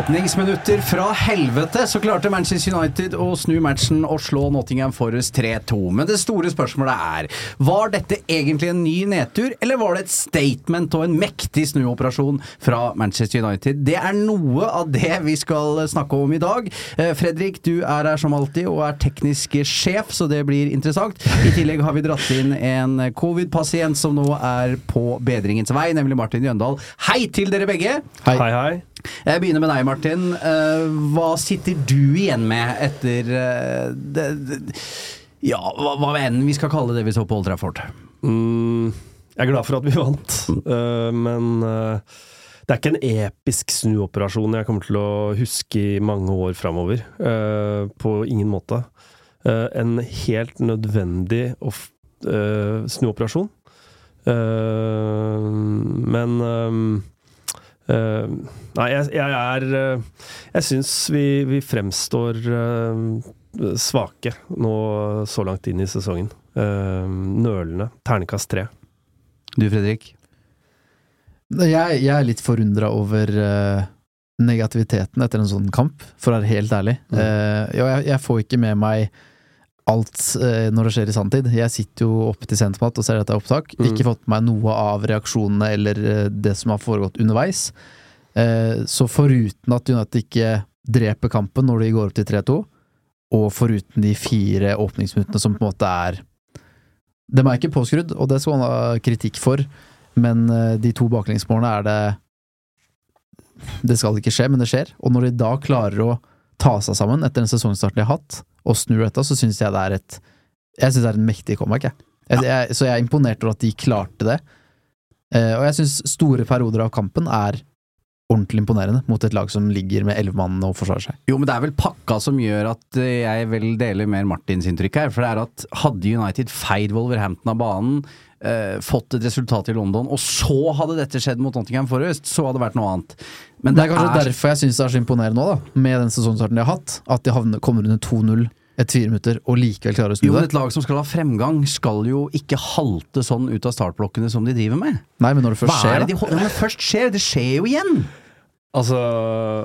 Åpningsminutter fra helvete så klarte Manchester United å snu matchen og slå Nottingham Forest 3-2. Men det store spørsmålet er var dette egentlig en ny nedtur, eller var det et statement og en mektig snuoperasjon fra Manchester United? Det er noe av det vi skal snakke om i dag. Eh, Fredrik, du er her som alltid og er teknisk sjef, så det blir interessant. I tillegg har vi dratt inn en covid-pasient som nå er på bedringens vei, nemlig Martin Jøndal. Hei til dere begge! Hei, hei. hei. Jeg begynner med deg, Martin. Uh, hva sitter du igjen med etter uh, det, Ja, hva, hva enn vi skal kalle det vi så på Old Trafford? Mm, jeg er glad for at vi vant, uh, men det er ikke en episk snuoperasjon jeg kommer til å huske i mange år framover. på ingen måte. en helt nødvendig snuoperasjon. men nei, jeg, jeg er uh, Jeg syns vi, vi, fremstår uh, svake nå så langt inn i sesongen. nølende. Ternekast tre. Du, Fredrik? Jeg, jeg er litt forundra over negativiteten etter en sånn kamp, for å være helt ærlig. Mm. jeg, jeg får ikke med meg alt eh, når det skjer i sanntid. Jeg sitter jo oppe til Sentermat og ser at det er opptak. Mm. Ikke fått med meg noe av reaksjonene eller eh, det som har foregått underveis. Eh, så foruten at United ikke dreper kampen når de går opp til 3-2, og foruten de fire åpningsminuttene som på en måte er Dem er ikke påskrudd, og det skal man ha kritikk for, men de to baklengsmålene er det Det skal ikke skje, men det skjer. Og når de da klarer å ta seg sammen etter den sesongstarten de har hatt, og snur dette, så syns jeg det er et Jeg synes det er en mektig comeback, jeg. jeg, jeg så jeg er imponert over at de klarte det. Eh, og jeg syns store perioder av kampen er ordentlig imponerende mot et lag som ligger med elleve mann og forsvarer seg. Jo, men det er vel pakka som gjør at jeg vel deler mer Martins inntrykk her. For det er at hadde United feid Wolverhampton av banen, eh, fått et resultat i London, og så hadde dette skjedd mot Nottingham Forest, så hadde det vært noe annet. Men det, det er kanskje er... derfor jeg syns det er så imponerende nå, da, med den sesongstarten de har hatt. At de havner, kommer under 2-0 etter fire minutter og likevel klarer å snu det. Jo, men Et lag som skal ha fremgang, skal jo ikke halte sånn ut av startblokkene som de driver med. Nei, men når det først Hva skjer, det de, når det først skjer, det skjer jo igjen! Altså,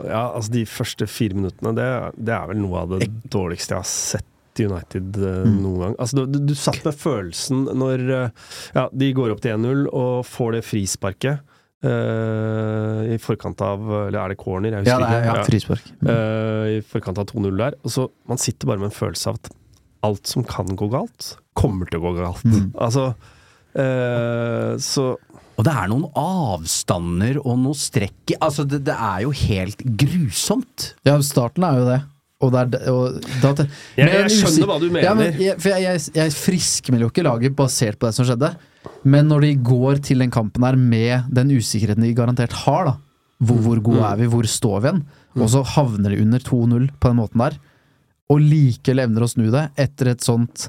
ja, altså de første fire minuttene, det, det er vel noe av det dårligste jeg har sett United uh, mm. noen gang. Altså, du, du, satt med følelsen når uh, ja, de går opp til 1-0 og får det frisparket. Uh, I forkant av Eller er det corner? Jeg husker ja, det er, ja, frispark. Mm. Uh, I forkant av 2-0 der. Og så Man sitter bare med en følelse av at alt som kan gå galt, kommer til å gå galt. Mm. Altså uh, Så og det er noen avstander og noe strekk Altså, det, det, er jo helt grusomt. Ja, starten er jo det. Og, det er, og da, jeg, jeg, skjønner hva du mener. Ja, men jeg, for jeg, jeg, friskmelder jo ikke laget basert på det som skjedde. Men når de går til den kampen her med den usikkerheten de garantert har, da hvor, hvor gode mm. er vi, hvor står vi? Mm. Og så havner de under 2-0 på den måten der. Og likevel evner å snu det etter et sånt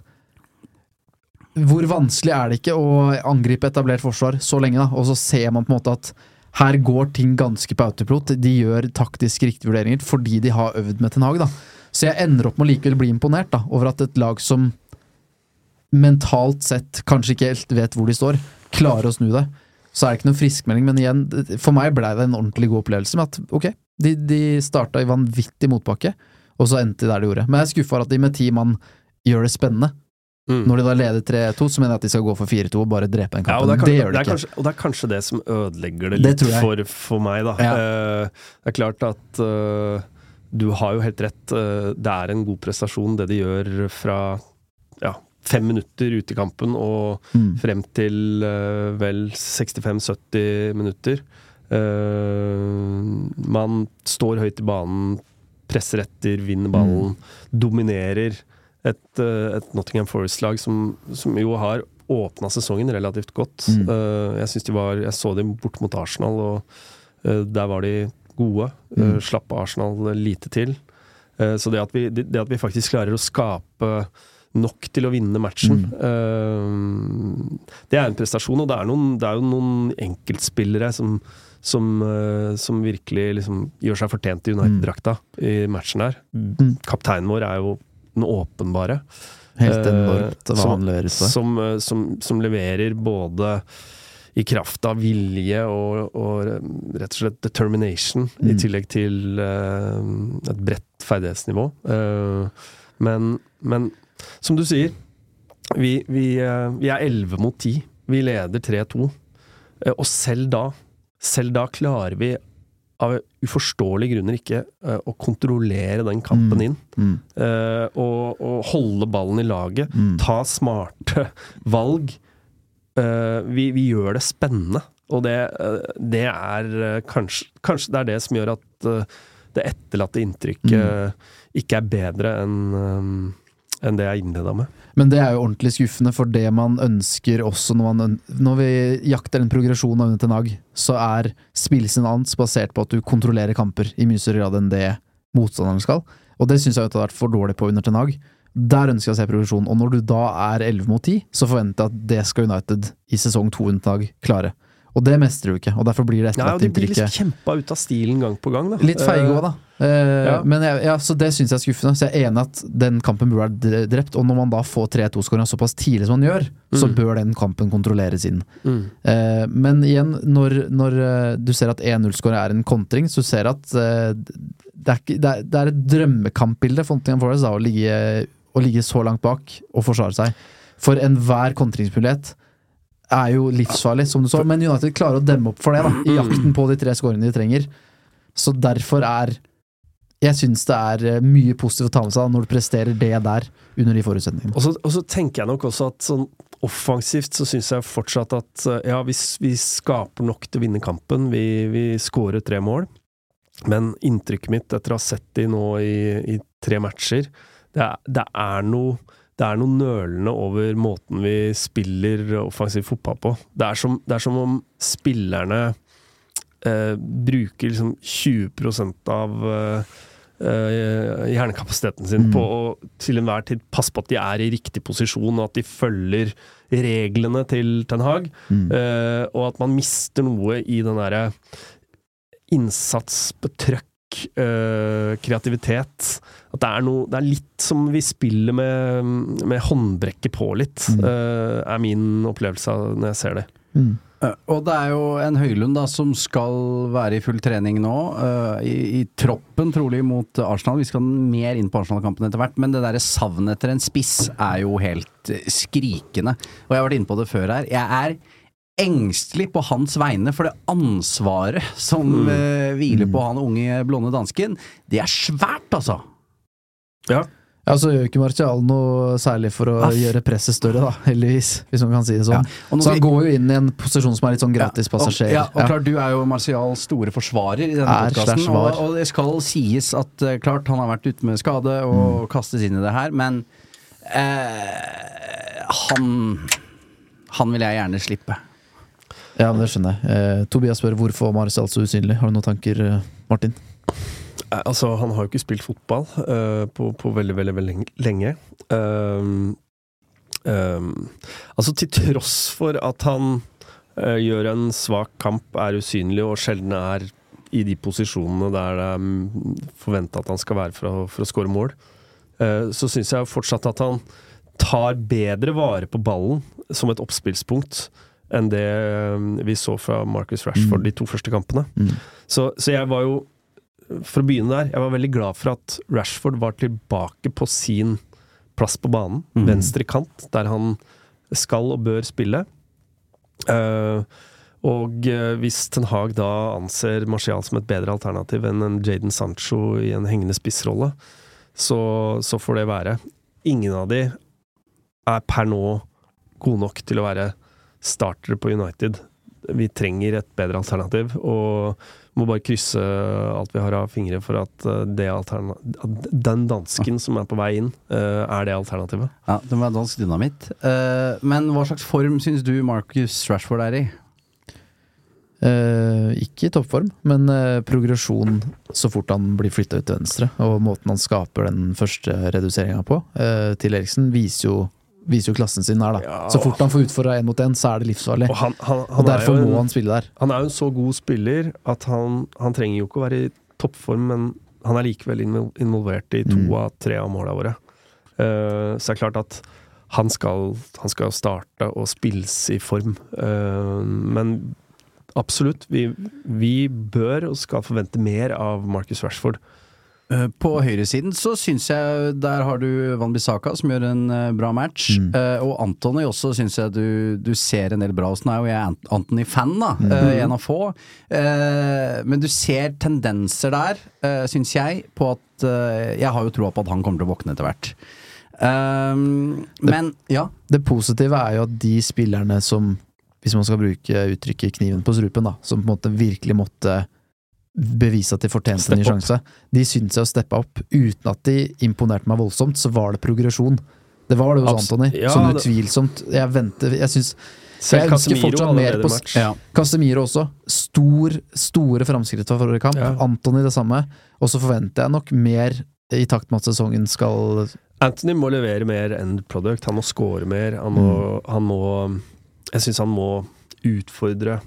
Hvor vanskelig er det ikke å angripe etablert forsvar så lenge, da? Og så ser man på en måte at her går ting ganske på autopilot. De gjør taktisk riktige vurderinger fordi de har øvd med Ten Hag, da. Så jeg ender opp med å likevel bli imponert da, over at et lag som mentalt sett kanskje ikke helt vet hvor de står, klarer å snu det. Så er det ikke noen friskmelding, men igjen, for meg blei det en ordentlig god opplevelse med at ok, de, de starta i vanvittig motbakke, og så endte de der de gjorde. Men jeg er skuffa over at de med ti mann gjør det spennende. Mm. Når de da leder 3-2, så mener jeg at de skal gå for 4-2 og bare drepe den kampen. Ja, det, det, gjør de ikke. Kanskje, og det er kanskje det som ødelegger det litt det for, for, meg, da. Ja. Uh, det er klart at uh, du har jo helt rett. Uh, det er en god prestasjon, det de gjør fra ja, fem minutter ute i kampen og mm. frem til vel 65-70 minutter. Man står høyt i banen, presser etter, vinner ballen, mm. dominerer. Et, uh, et Nottingham Forest-lag som, som, jo har åpna sesongen relativt godt. Mm. jeg synes de var, jeg så dem bort mot Arsenal, og der var de gode. Mm. slapp Arsenal lite til. så det at, vi, det, at vi faktisk klarer å skape nok til å vinne matchen. Mm. Det er en prestasjon, og det er, noen, det er jo noen enkeltspillere som, som, som virkelig liksom gjør seg fortjent i United-drakta i matchen her. Mm. Kapteinen vår er jo den åpenbare. Helt enormt hva han leverer som, som, som, leverer både i kraft av vilje og, og rett og slett determination, i Mm. tillegg til uh, et bredt ferdighetsnivå. Uh, men, men som du sier, vi, vi, uh, vi er 11 mot 10. Vi leder 3-2. Eh, og selv da, selv da klarer vi av uforståelige grunner ikke uh, å kontrollere den kampen Mm. inn. Mm. Uh, og, og holde ballen i laget. Mm. Ta smarte valg. Uh, vi, vi gjør det spennende. Og det, det er kanskje, kanskje det er det som gjør at det etterlatte inntrykket Mm. ikke er bedre enn um, enn det jeg innleda med. Men det er jo ordentlig skuffende, for det man ønsker også når, man, når vi jakter en progresjon av Ten Hag, så er spillelsen hans basert på at du kontrollerer kamper i mye større grad enn det motstanderen skal. Og det syns jeg har vært for dårlig på under Ten Der ønsker jeg å se progresjon. Og når du da er 11 mot 10, så forventer jeg at det skal United i sesong to under Ten Hag klare. Og det mestrer du ikke, og derfor blir det Ja, og de blir liksom kjempa ut av stilen gang på gang. Da. Litt feige òg, da. Uh, ja. Men jeg, ja, så det syns jeg er skuffende. Så jeg er enig at den kampen burde vært drept. Og når man da får 3-2-skåringa såpass tidlig som man gjør, så Mm. bør den kampen kontrolleres inn. Mm. Uh, men igjen, når, når eh, du ser at 1-0-skåringa er en kontring, så du ser at uh, det, er ikke, det, er, det er et drømmekampbilde for Nottingham Forest da, å, ligge, å ligge så langt bak og forsvare seg. For enhver kontringsmulighet er jo livsfarlig, som du så. Men United klarer å demme opp for det, da, i jakten på de tre skårene de trenger. Så derfor er Jeg syns det er eh, mye positivt å ta med seg når du presterer det der, under de forutsetningene. Og så, og så tenker jeg nok også at sånn offensivt så syns jeg fortsatt at eh, ja, vi, vi skaper nok til å vinne kampen. Vi, vi skårer tre mål. Men inntrykket mitt etter å ha sett de nå i, i tre matcher, det er, det er noe det er noe nølende over måten vi spiller offensiv fotball på. Det er som, det er som om spillerne eh, bruker liksom 20 av eh, eh, hjernekapasiteten sin Mm. på å til enhver tid passe på at de er i riktig posisjon, og at de følger reglene til Ten Hag. Mm. Eh, og at man mister noe i den derre innsats, eh, kreativitet. At det er noe Det er litt som vi spiller med, med håndbrekket på litt, Mm. eh, er min opplevelse når jeg ser det. Mm. Eh, Og det er jo en Høylund da som skal være i full trening nå, uh, i, i troppen trolig mot Arsenal. Vi skal mer inn på Arsenal-kampen etter hvert, men det derre savnet etter en spiss er jo helt skrikende. Og jeg har vært inne på det før her. Jeg er engstelig på hans vegne, for det ansvaret som Mm. uh, hviler Mm. på han unge blonde dansken, det er svært, altså. Ja. Ja, så gjør ikke Martial noe særlig for å Aff. gjøre presset større, da, heldigvis, hvis man kan si det sånn. Ja. Så han går jo inn i en posisjon som er litt sånn gratispassasjer. Og, ja, og klart, du er jo Martials store forsvarer i denne Er podkasten. Og, og det skal sies at eh, klart, han har vært ute med skade og kastes inn i det her, men eh, han Han vil jeg gjerne slippe. Ja, men det skjønner jeg. Eh, Tobias spør hvorfor var er så usynlig. Har du noen tanker, eh, Martin? Eh, Altså, han har jo ikke spilt fotball eh, på, på veldig, veldig, veldig lenge-. Um, um, altså, til tross for at han eh, gjør en svak kamp, er usynlig og sjelden er i de posisjonene der det er forventa at han skal være for å, for å score mål, eh, så syns jeg fortsatt at han tar bedre vare på ballen som et oppspillspunkt enn det eh, vi så fra Marcus Rashford Mm. de to første kampene. Mm. Så, så jeg var jo For å begynne der, jeg var veldig glad for at Rashford var tilbake på sin plass på banen. Mm. Venstre kant, der han skal og bør spille. Uh, og eh, hvis Ten Hag da anser Martial som et bedre alternativ enn en Jaden Sancho i en hengende spissrolle, så, så får det være. Ingen av de er per nå gode nok til å være startere på United. Vi trenger et bedre alternativ, og må bare krysse alt vi har av fingre for at, eh, det at den dansken som er på vei inn, eh, er det alternativet. Ja, Det må være dansk dynamitt. Eh, men hva slags form syns du Marcus Rashford er i? Uh, ikke i toppform, men uh, progresjon så fort han blir flytta ut til venstre. Og måten han skaper den første reduseringa på uh, til Eriksen, viser jo, viser jo klassen sin her, da. Ja. Så fort han får utfordra én mot én, så er det livsfarlig. Og han, han, han, og derfor jo må en, han spille der. han er jo en så god spiller at han, han trenger jo ikke å være i toppform, men han er likevel involvert i to Mm. av tre av måla våre. Uh, så det er klart at han skal, han skal starte og spilles i form. Uh, men absolutt, vi, vi, bør og skal forvente mer av Marcus Rashford. Eh, på høyresiden så syns jeg der har du Van Bissaka som gjør en uh, bra match. Mm. Uh, og Antony også syns jeg du, du, ser en del bra hos. Nå er jo jeg Antony-fan, da. Mm. Uh, en av få. men du ser tendenser der, uh, syns jeg, på at Jeg har jo troa på at han kommer til å våkne etter hvert. men ja. Det positive er jo at de spillerne som, hvis man skal bruke uttrykket kniven på strupen, da, som på en måte virkelig måtte bevise at de fortjente en ny sjanse. De syntes jeg å steppe opp. Uten at de imponerte meg voldsomt, så var det progresjon. Det var det hos Abs Antony. Ja, sånn utvilsomt. Jeg venter Jeg syns jeg ønsker fortsatt mer på ja. Casemiro også. Stor, store framskritt fra forrige kamp. Ja. Antony det samme. Og så forventer jeg nok mer i takt med at sesongen skal Anthony må levere mer end product. Han må score mer. Han må, mm. han må Jeg syns han må utfordre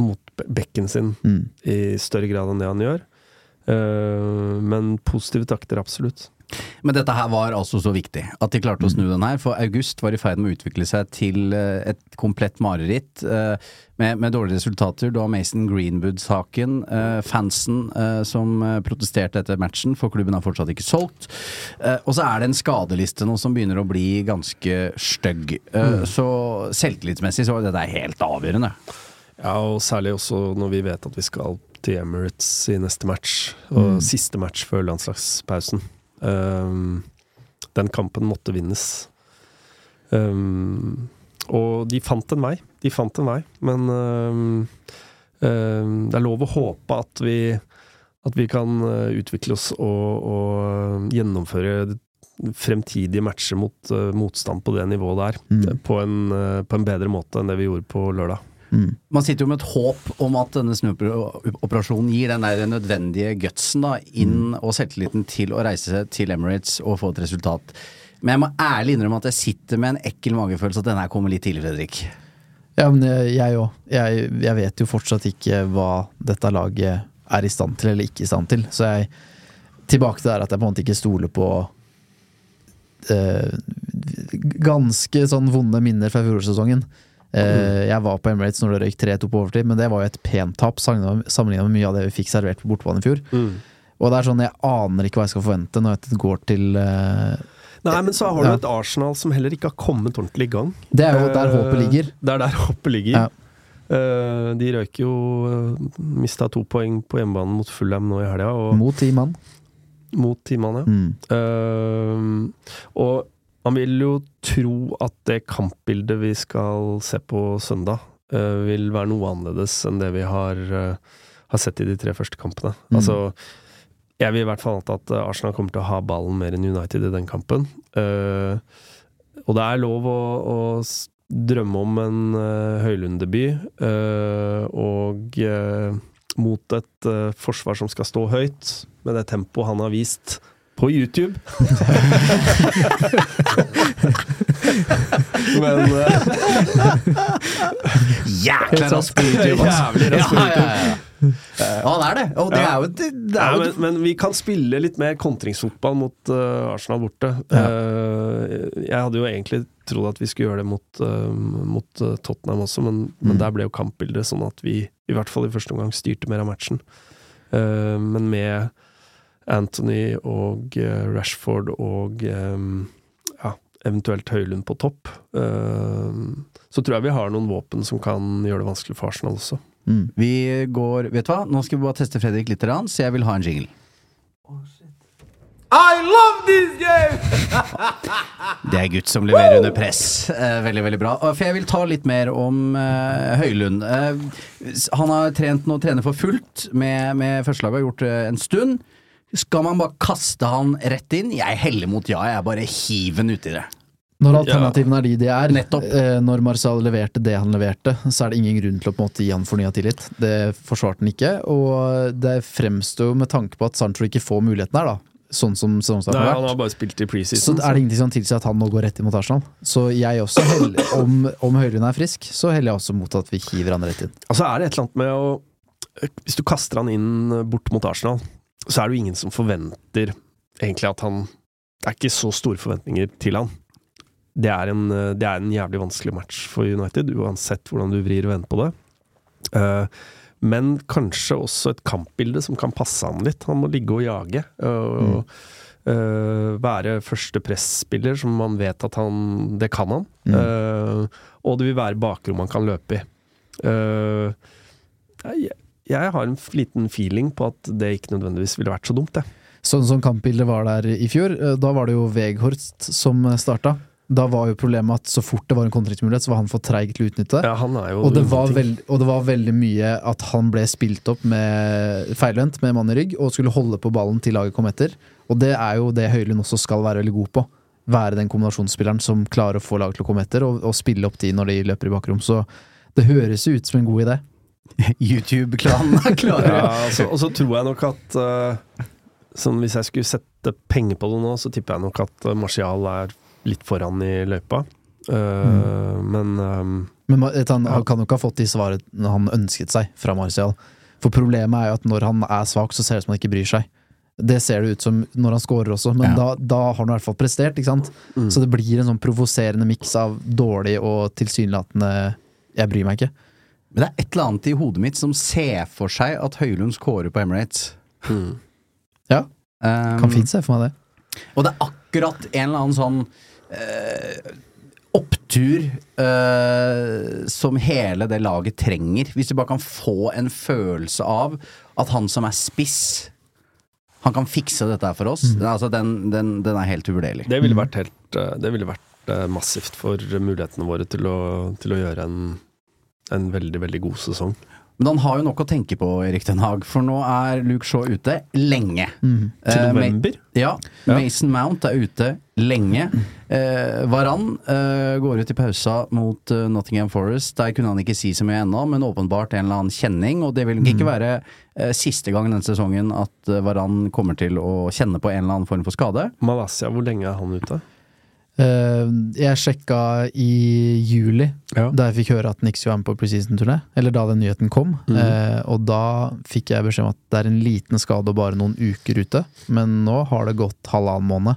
mot bekken sin mm. i større grad enn det han gjør. Uh, men positive takter, absolutt. Men dette her var altså så viktig at de klarte å snu den her. For August var i ferd med å utvikle seg til eh, et komplett mareritt uh, med, med, dårlige resultater. Du har Mason Greenwood-saken, fansen som protesterte etter matchen, for klubben er fortsatt ikke solgt. og så er det en skadeliste nå som begynner å bli ganske stygg. Mm. Så selvtillitsmessig så er dette helt avgjørende. Ja, og særlig også når vi vet at vi skal til Emirates i neste match, og mm. siste match før landslagspausen. Um, den kampen måtte vinnes. Um, og de fant en vei. De fant en vei, men um, det er lov å håpe at vi, at vi kan uh, utvikle oss og, og gjennomføre fremtidige matcher mot uh, motstand på det nivået der, mm. på, en, uh, på en bedre måte enn det vi gjorde på lørdag. Mm. Man sitter jo med et håp om at denne snuoperasjonen gir den der nødvendige gutsen da, inn mm. og selvtilliten til å reise seg til Emirates og få et resultat. Men jeg må ærlig innrømme at jeg sitter med en ekkel magefølelse at denne her kommer litt tidlig, Fredrik. Ja, men jeg òg. Jeg, jeg, vet jo fortsatt ikke hva dette laget er i stand til eller ikke i stand til. Så jeg Tilbake til det at jeg på en måte ikke stoler på uh, ganske sånn vonde minner fra fjorårssesongen. Uh, jeg var på Emirates når det røyk 3-2 på overtid, men det var jo et pent tap sammenlignet med mye av det vi fikk servert på bortebane i fjor. Mm. Og det er sånn, jeg aner ikke hva jeg skal forvente når jeg går til uh, Nei, men så har du et Arsenal som heller ikke har kommet ordentlig i gang. Det er jo der håpet ligger. Det er der håpet ligger. Ja. Uh, de røyk jo uh, Mista to poeng på hjemmebanen mot Fulham nå i helga. Mot ti mann. Mot ti mann, ja. Mm. Uh, og man vil jo tro at det kampbildet vi skal se på søndag, uh, vil være noe annerledes enn det vi har, uh, har sett i de tre første kampene. Mm. Altså, jeg vil i hvert fall anta at Arsenal kommer til å ha ballen mer enn United i den kampen. Uh, og det er lov å, å drømme om en uh, Høylund-debut, og mot et forsvar som skal stå høyt, med det tempoet han har vist på YouTube. Men uh, Jækla rask på YouTube, altså. Jævlig rask på YouTube. Ja, ja, ja. Ja, det er det. Og det er jo, det er jo men, men, vi kan spille litt mer kontringsfotball mot uh, Arsenal borte. Uh, jeg hadde jo egentlig trodd at vi skulle gjøre det mot, uh, mot Tottenham også, men, mm. men, der ble jo kampbildet sånn at vi i hvert fall i første omgang styrte mer av matchen. men med Anthony og uh, Rashford og um, ja, eventuelt Høylund på topp, uh, så tror jeg vi har noen våpen som kan gjøre det vanskelig for Arsenal også. Mm. Vi går Vet du hva, nå skal vi bare teste Fredrik litt, så jeg vil ha en jingle. Oh, I love this game! det er gutt som leverer under press. Eh, veldig, veldig bra. For jeg vil ta litt mer om eh, Høylund. Eh, han har trent nå, trener for fullt med, med førstelaget, har gjort det en stund. Skal man bare kaste han rett inn? Jeg heller mot ja, jeg bare hiver han uti det. Når alternativene er de de er, Nettopp. Eh, når Marcial leverte det han leverte, så er det ingen grunn til å på en måte gi han fornya tillit. Det forsvarte han ikke, og det fremstår med tanke på at Sancho ikke får muligheten her, da. Sånn som Nei, har vært. Han har bare spilt i preseason. Så er det ingenting som tilsier at han nå går rett inn mot Arsenal. Så jeg også, heller, om, om Høylund er frisk, så heller jeg også mot at vi hiver han rett inn. Altså er det et eller annet med å Hvis du kaster han inn bort mot Arsenal så er det jo ingen som forventer egentlig at han Det er ikke så store forventninger til han. det er, en, eh, det er en jævlig vanskelig match for United, uansett hvordan du vrir og vender på det. Uh, men kanskje også et kampbilde som kan passe han litt. Han må ligge og jage. Og eh, være første presspiller, som man vet at han Det kan han. Mm. Uh, og det vil være bakrom han kan løpe i. Eh, jeg, jeg har en liten feeling på at det ikke nødvendigvis ville vært så dumt, det. Sånn som kampbildet var der i fjor, eh, da var det jo Veghorst som starta. Da var jo problemet at så fort det var en kontringsmulighet, så var han for treig til å utnytte. Ja, han er jo Og det, var veld, og det var veldig mye at han ble spilt opp med feilvendt, med mann i rygg, og skulle holde på ballen til laget kom etter. Og det er jo det Høylund også skal være veldig god på. Være den kombinasjonsspilleren som klarer å få laget til å komme etter, og, og spille opp de når de løper i bakrom. Så det høres ut som en god idé. YouTube-klanen er klare. Ja, altså, og så tror jeg nok at uh, sånn Hvis jeg skulle sette penger på det nå, så tipper jeg nok at uh, Martial er litt foran i løypa. Eh, Men um, Men et, han, han kan jo ikke ha fått de svarene han ønsket seg fra Martial. For problemet er jo at når han er svak, så ser det ut som han ikke bryr seg. Det ser det ut som når han scorer også, men Ja. da, da har han i hvert fall prestert. ikke sant? Mm. Så det blir en sånn provoserende miks av dårlig og tilsynelatende 'jeg bryr meg ikke'. Men det er et eller annet i hodet mitt som ser for seg at Høylund scorer på Emirates. mm. Ja, Um, kan fint se for meg det. Og det er akkurat en eller annen sånn uh, opptur uh, som hele det laget trenger. Hvis du bare kan få en følelse av at han som er spiss han kan fikse dette her for oss. Den, altså, den, den, den er helt uvurderlig. Det ville vært helt eh, Det ville vært massivt for mulighetene våre til å, til å gjøre en, en veldig, veldig god sesong. Men han har jo nok å tenke på, Erik Den Haag, for nå er Luke Shaw ute lenge. Mm. Til Eh, november? Ja, Ja. Mason Mount er ute lenge. Eh, Varan eh, går ut i pausa mot uh, Nottingham Forest. Der kunne han ikke si så mye ennå, men åpenbart en eller annen kjenning. Og det vil nok ikke være eh, siste gang denne sesongen at eh, Varan kommer til å kjenne på en eller annen form for skade. Malaysia, hvor lenge er han ute? Eh, jeg sjekka i juli, Ja. da jeg fikk høre at Nix var med på preseason-turné. Eller da den nyheten kom. Mm. Eh, og da fikk jeg beskjed om at det er en liten skade og bare noen uker ute. Men nå har det gått halvannen måned,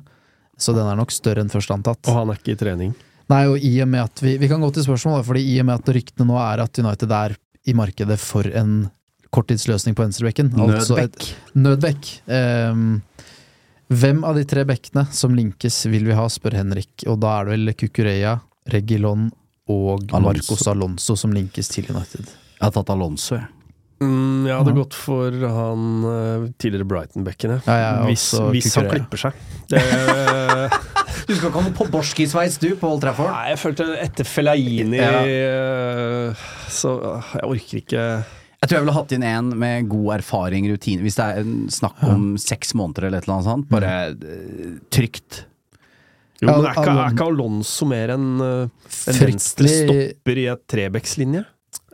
så den er nok større enn først antatt. Og han er ikke i trening. Nei, og i og med at vi, vi kan gå til spørsmål, fordi i og med at ryktene nå er at United er i markedet for en korttidsløsning på venstrebekken. Altså Nødbekk. nødbekk. Ehm, hvem av de tre bekkene som linkes vil vi ha, spør Henrik. Og da er det vel Cucureya, Regilon og Alonso. Marcos Alonso som linkes til United. Jeg har tatt Alonso, jeg. Mm, jeg hadde Ja. gått for han eh, tidligere Brighton-bekken, ja, Ja, hvis hvis han klipper seg. Det, Du skal ha på Borski-sveis, du, på Old Trafford? nei, jeg følte etter Fellaini Ja. eh, Så øh, jeg orker ikke Jeg tror jeg ville hatt inn en med god erfaring, rutine. Hvis det er snakk om seks måneder eller et eller annet sånt. Bare mm. trygt. Jo, men er ikke, er ikke Alonso mer en, øh, en venstre stopper i et trebekslinje?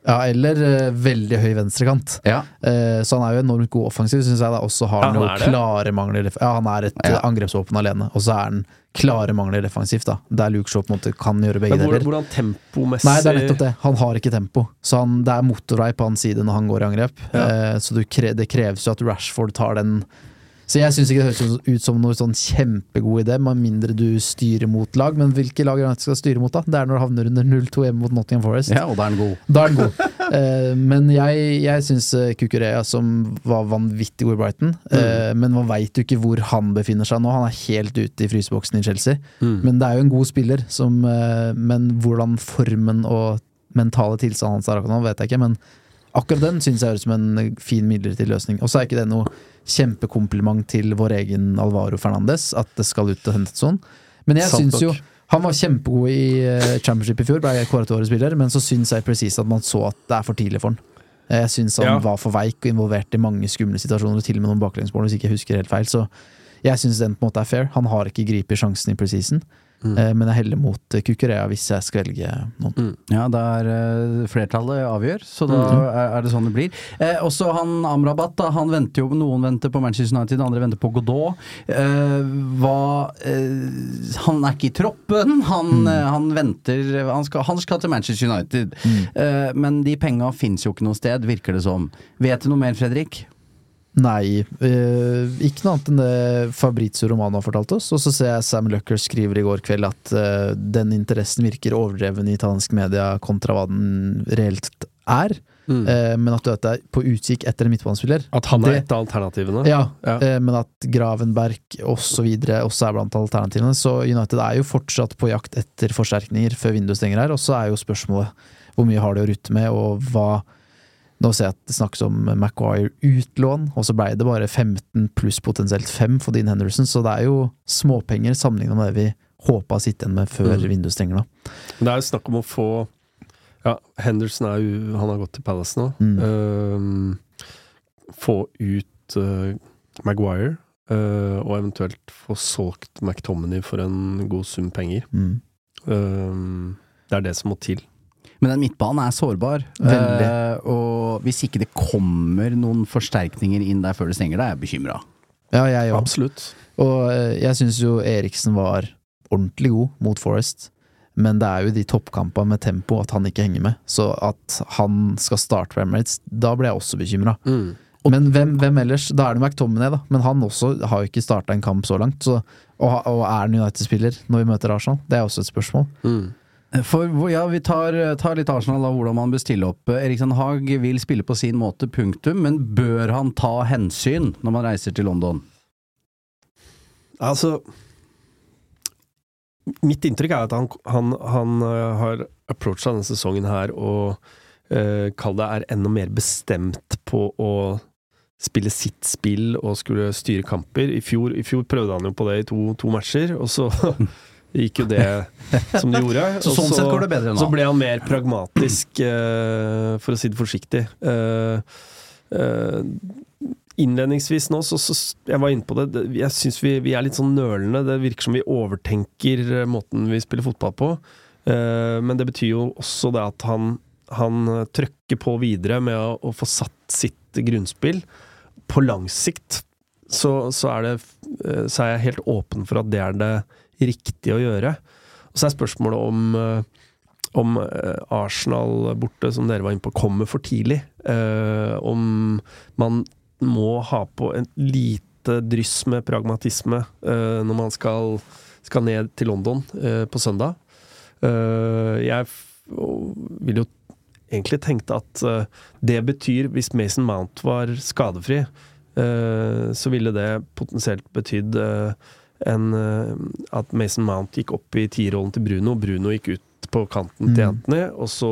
Ja, eller uh, veldig høy venstrekant. Ja. Uh, så han er jo enormt god offensiv, syns jeg. da Også har Ja, han han jo det. klare mangler Ja, han er et Ja. angrepsvåpen alene, og så er han klare mangler defensivt, da. Der Luke Shaw på en måte kan gjøre begge hvor, deler. hvordan tempomessig Nei, det er nettopp det. Han har ikke tempo. Så han, det er motorvei på hans side når han går i angrep. Ja. Eh, så du kre, det kreves jo at Rashford tar den Så jeg syns ikke det høres ut som noe sånn kjempegod idé, med mindre du styrer mot lag. Men hvilke lag er det du skal styre mot, da? Det er når du havner under 0-2 hjemme mot Nottingham Forest. ja, og da er den god. Da er den god. uh, men jeg, jeg syns Kukurea, som var vanvittig god i Brighton eh, Men man veit jo ikke hvor han befinner seg nå. Han er helt ute i fryseboksen i Chelsea. Mm. Men det er jo en god spiller, som, uh, men hvordan formen og mentale tilstanden hans er akkurat nå, vet jeg ikke. Men akkurat den syns jeg høres som en fin midlertidig løsning. Og så er ikke det noe kjempekompliment til vår egen Alvaro Fernandes, at det skal ut og hentes sånn. Men jeg syns jo han var kjempegod i eh, championship i fjor, ble kåret til årets spiller, men så syns jeg presis at man så at det er for tidlig for han. Jeg syns han Ja. var for veik og involvert i mange skumle situasjoner, og til og med noen baklengsmål, hvis ikke jeg husker helt feil. Så jeg syns den på en måte er fair. Han har ikke gripet sjansen i preseason, Mm. eh, men jeg heller mot eh, Kukurea hvis jeg skal velge noen. Ja, det er flertallet avgjør, så da Mhm. er, det sånn det blir. Eh, også han Amrabat, da, han venter jo, noen venter på Manchester United, andre venter på Godot. Eh, hva eh, Han er ikke i troppen, han, Mm. eh, han venter han skal, han skal til Manchester United. Mm. Eh, men de penga fins jo ikke noe sted, virker det som. Vet du noe mer, Fredrik? Nei, uh, ikke noe annet enn det Fabrizio Romano har fortalt oss. Og så ser jeg Sam Lucker skriver i går kveld at uh, den interessen virker overdreven i italiensk media kontra hva den reelt er. Mm. Uh, men at du vet, er på utkikk etter en midtbanespiller. At han er det- et av alternativene? Ja, Ja. eh, men at Gravenberg osv. også er blant alternativene. Så United er jo fortsatt på jakt etter forsterkninger før vinduet stenger her. Og så er jo spørsmålet hvor mye har de å rutte med, og hva Nå ser jeg at det snakkes om Maguire utlån, og så ble det bare 15 pluss potensielt 5 for Dean Henderson, så det er jo småpenger sammenlignet med det vi håpa å sitte igjen med før Mm. vinduet stenger nå. Det er jo snakk om å få Ja, Henderson er jo Han har gått til Palace nå. Mm. Uh, få ut uh, Maguire, uh, og eventuelt få solgt McTominay for en god sum penger. Mm. Ehm, det er det som må til. Men den midtbanen er sårbar. Eh, og hvis ikke det kommer noen forsterkninger inn der før det stenger, da er jeg bekymra. Ja, jeg òg. Absolutt. Og eh, jeg syns jo Eriksen var ordentlig god mot Forest, men det er jo de toppkampene med tempo at han ikke henger med. Så at han skal starte Emirates, da ble jeg også bekymra. Mm. Men hvem, hvem ellers? Da er det McTominay, da. Men han også har jo ikke starta en kamp så langt. Så, og, og er han United-spiller når vi møter Arsenal? Det er også et spørsmål. Mm. For ja, vi tar, tar litt Arsenal av hvordan man bør stille opp. Eriksen Haag vil spille på sin måte, punktum. Men bør han ta hensyn når man reiser til London? Altså Mitt inntrykk er at han, han, han øh, har approacha denne sesongen her og eh, kall det er enda mer bestemt på å spille sitt spill og skulle styre kamper. I fjor, i fjor prøvde han jo på det i to, to matcher, og så gikk jo det som det gjorde. Så sånn sett går det bedre nå. Så ble han mer pragmatisk, uh, for å si det forsiktig. Uh, uh, innledningsvis nå, så, så Jeg var inne på det. det jeg syns vi, vi er litt sånn nølende. Det virker som vi overtenker måten vi spiller fotball på. Eh, men det betyr jo også det at han, han trøkker på videre med å, å få satt sitt grunnspill. På lang sikt så, så, er det, så er jeg helt åpen for at det er det riktige å gjøre. Og så er spørsmålet om eh, om eh, Arsenal borte, som dere var inne på, kommer for tidlig. Eh, om man må ha på en lite dryss med pragmatisme når man skal, skal ned til London på søndag. Jeg vil jo egentlig tenke at det betyr, hvis Mason Mount var skadefri, så ville det potensielt betydd en, eh, at Mason Mount gikk opp i tierrollen til Bruno, Bruno gikk ut på kanten til Mm. Anthony, og så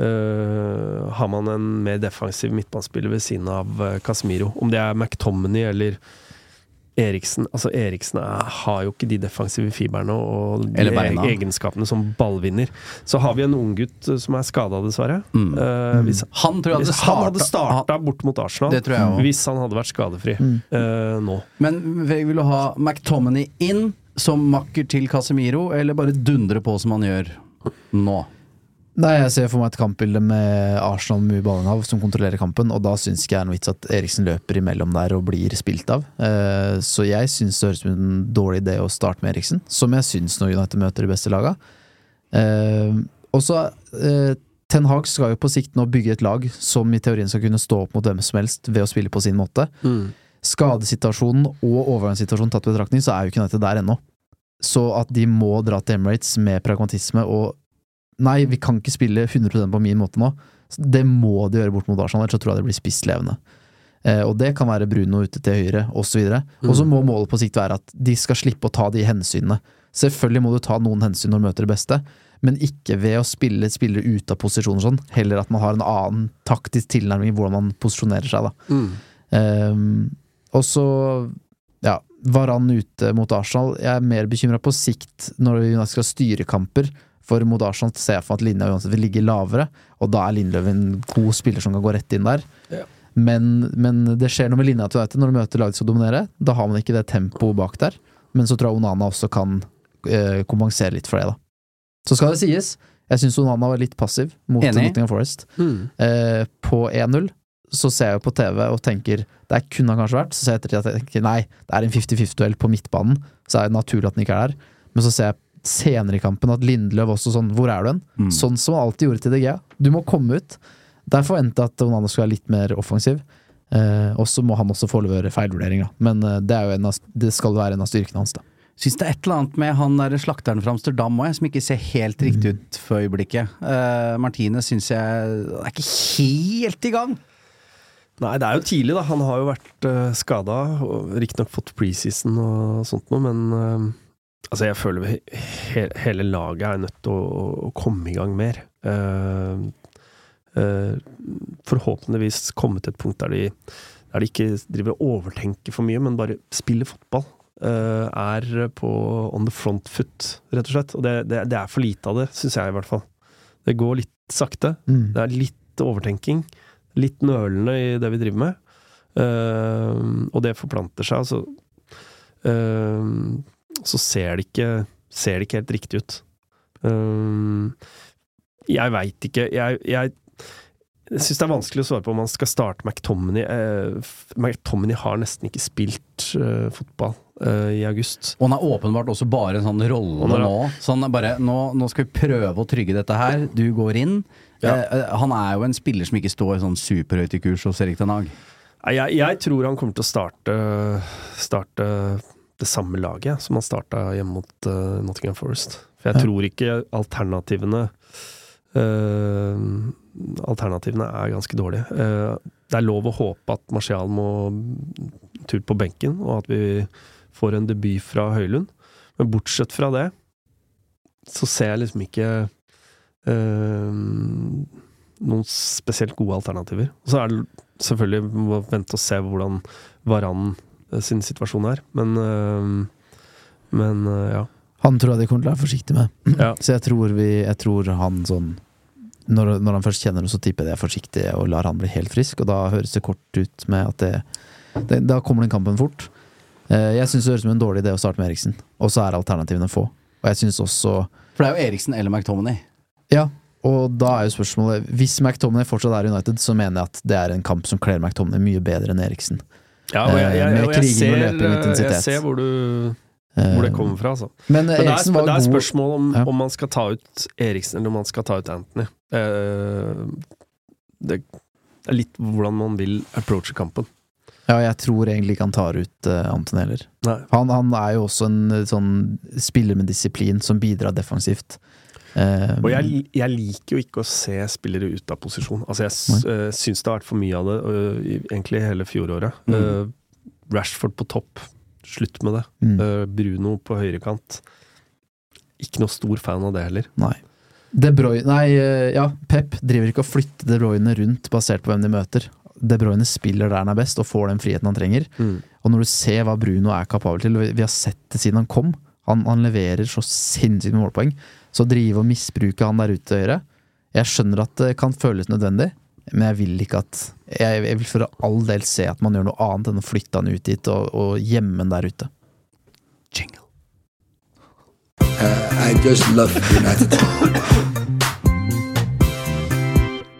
Uh, har man en mer defensiv midtbanespiller ved siden av uh, Casemiro. Om det er McTominay eller Eriksen Altså Eriksen er, har jo ikke de defensive fiberne og de egenskapene som ballvinner. Så har vi en unggutt som er skada, dessverre. Mm. Uh, hvis, Han tror jeg starta, han hadde starta bort mot Arsenal, Det tror jeg hvis han hadde vært skadefri Mm. uh, nå. Men vil du ha McTominay inn som makker til Casemiro, eller bare dundre på som han gjør nå? Nei, jeg ser for meg et kampbilde med Arsenal med Ballenhav som kontrollerer kampen, og da syns ikke jeg er noe vits at Eriksen løper imellom der og blir spilt av. Eh, så jeg syns det høres ut som en dårlig idé å starte med Eriksen, som jeg syns når United møter de beste laga. Eh, og så eh, Ten Hag skal jo på sikt nå bygge et lag som i teorien skal kunne stå opp mot hvem som helst ved å spille på sin måte. Skadesituasjonen og overgangssituasjonen tatt i betraktning, så er jo ikke United der ennå. Så at de må dra til Emirates med pragmatisme og Nei, vi kan ikke spille 100% på min måte nå. Det må de gjøre bort mot Arsenal, ellers så tror jeg det blir spisslevende. Eh, og det kan være Bruno ute til høyre, osv. Og så må målet på sikt være at de skal slippe å ta de hensynene. Selvfølgelig må du ta noen hensyn når du møter det beste, men ikke ved å spille spillere ute av posisjoner sånn. Heller at man har en annen taktisk tilnærming i hvordan man posisjonerer seg, da. Ehm, og så ja, Varan ute mot Arsenal. Jeg er mer bekymra på sikt når vi skal styre kamper. For mot Arsenal ser jeg for meg at linja uansett vil ligge lavere, og da er Lindløv en god spiller som kan gå rett inn der. Ja. Men, men det skjer noe med linja til United når du møter laget som skal dominere. Da har man ikke det tempoet bak der. Men så tror jeg Onana også kan eh, kompensere litt for det, da. Så skal det sies, jeg syns Onana var litt passiv mot Enig. Nottingham Forest. Eh, på 1-0 så ser jeg jo på TV og tenker det kunne han kanskje vært. Så ser jeg etter at jeg tenker nei, det er en 50-50-duell på midtbanen, så er det naturlig at den ikke er der. Men så ser jeg senere i kampen at Lindløv også sånn Hvor er du hen? Mm. Sånn som han alltid gjorde til DG. Du må komme ut. Der forventa jeg at Onana skulle være litt mer offensiv. Eh, og så må han også få levere feilvurdering. Men eh, det, er jo en av, det skal være en av styrkene hans, da. Syns det er et eller annet med han der slakteren fra Amsterdam òg, som ikke ser helt riktig ut for øyeblikket. Uh, Martinez syns jeg er ikke helt i gang. Nei, det er jo tidlig, da. Han har jo vært uh, skada, og riktignok fått preseason og sånt noe, men uh, altså, jeg føler he hele laget er nødt til å, å komme i gang mer. Uh, uh, forhåpentligvis komme til et punkt der de, der de ikke driver og overtenker for mye, men bare spiller fotball. Uh, er på on the front foot, rett og slett. Og det, det, det er for lite av det, syns jeg i hvert fall. Det går litt sakte. Mm. Det er litt overtenking. Litt nølende i det vi driver med. Og det forplanter seg. Altså Så ser det ikke Ser det ikke helt riktig ut. jeg veit ikke Jeg, jeg jeg syns det er vanskelig å svare på om man skal starte McTominay. Eh, McTominay har nesten ikke spilt eh, fotball eh, i august. Og han er åpenbart også bare en sånn rolle Han er- nå. Sånn bare, nå. Nå skal vi prøve å trygge dette her. Du går inn. Ja. Eh, eh, han er jo en spiller som ikke står sånn superhøyt i kurs hos Erik Den Haag. Jeg, jeg tror han kommer til å starte, starte det samme laget som han starta hjemme mot uh, Nottingham Forest. For jeg Ja. tror ikke alternativene uh, Alternativene er ganske dårlige. Uh, det er lov å håpe at Marcial må tur på benken, og at vi får en debut fra Høylund. Men bortsett fra det, så ser jeg liksom ikke noen spesielt gode alternativer. Og så er det selvfølgelig å vente og se hvordan Varan sin situasjon her. Men, eh, men eh, ja. Han tror jeg de kommer til å være forsiktige med. Ja. Så jeg tror, vi, jeg tror han sånn når, når han først kjenner det, så tipper jeg de er forsiktige og lar han bli helt frisk, og da høres det kort ut med at det, det Da kommer den kampen fort. Eh, jeg syns det høres ut som en dårlig idé å starte med Eriksen, og så er alternativene få. Og jeg syns også For det er jo Eriksen eller McTominay. Ja, og da er jo spørsmålet Hvis McTominay fortsatt er United, så mener jeg at det er en kamp som kler McTominay mye bedre enn Eriksen. Ja, og jeg, jeg, Eh, og jeg, ser, og jeg ser hvor, du, Eh, hvor det kommer fra, altså. Men Men det er, det er spørsmål om, Ja. om man skal ta ut Eriksen eller om man skal ta ut Anthony. Eh, det er litt hvordan man vil approache kampen. Ja, jeg tror egentlig ikke han tar ut uh, Anton heller. Han, han er jo også en eh, sånn spiller med disiplin som bidrar defensivt. Eh, Og jeg, jeg liker jo ikke å se spillere ut av posisjon. Altså Jeg eh, syns det har vært for mye av det, uh, egentlig hele fjoråret. Mm. Uh, Rashford på topp, slutt med det. mm, Bruno på høyrekant. Ikke noe stor fan av det heller. Nei. De Bruyne Nei, ja, Pep driver ikke og flytter De Bruyne rundt basert på hvem de møter. De Bruyne spiller der han er best og får den friheten han trenger. Og når du ser hva Bruno er kapabel til, vi har sett det siden han kom Han, han leverer så sinnssykt med målpoeng. Så å drive og misbruke han der ute høyre Jeg skjønner at det kan føles nødvendig, men jeg vil ikke at Jeg, jeg vil for all del se at man gjør noe annet enn å flytte han ut dit og, og gjemme han der ute. Jingle. Uh, I just love United.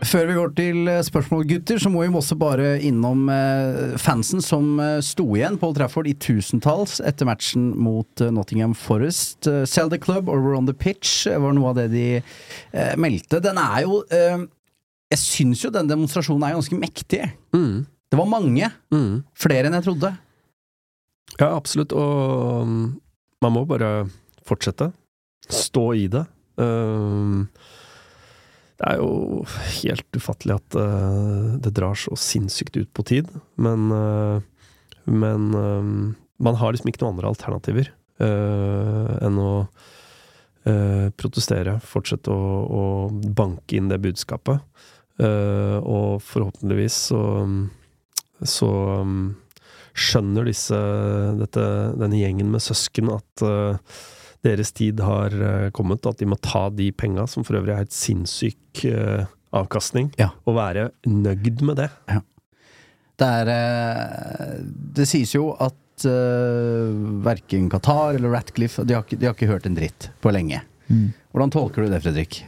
Før vi går til eh, spørsmål, gutter, så må vi også bare innom eh, fansen som eh, sto igjen på Old Trafford i tusentalls etter matchen mot Nottingham Forest. Sell the club or we're on the pitch var noe av det de meldte. Den er jo Jeg syns jo den demonstrasjonen er ganske mektig. Mm. Det var mange. Mm. Flere enn jeg trodde. Ja, absolutt. Og um, man må bare fortsette. Stå i det. Um, det er jo helt ufattelig at uh, det drar så sinnssykt ut på tid, men uh, Men um, man har liksom ikke noen andre alternativer uh, enn å protestere, fortsette å, å banke inn det budskapet. Og forhåpentligvis så, så um, skjønner disse, dette, denne gjengen med søsken at deres tid har eh, kommet, og at de må ta de penga, som for øvrig er helt sinnssyk eh, avkastning, Ja. og være nøyd med det. Det er eh, Det sies jo at uh, verken Qatar eller Ratcliffe de har, ikke, de har ikke hørt en dritt på lenge. Hvordan tolker du det, Fredrik?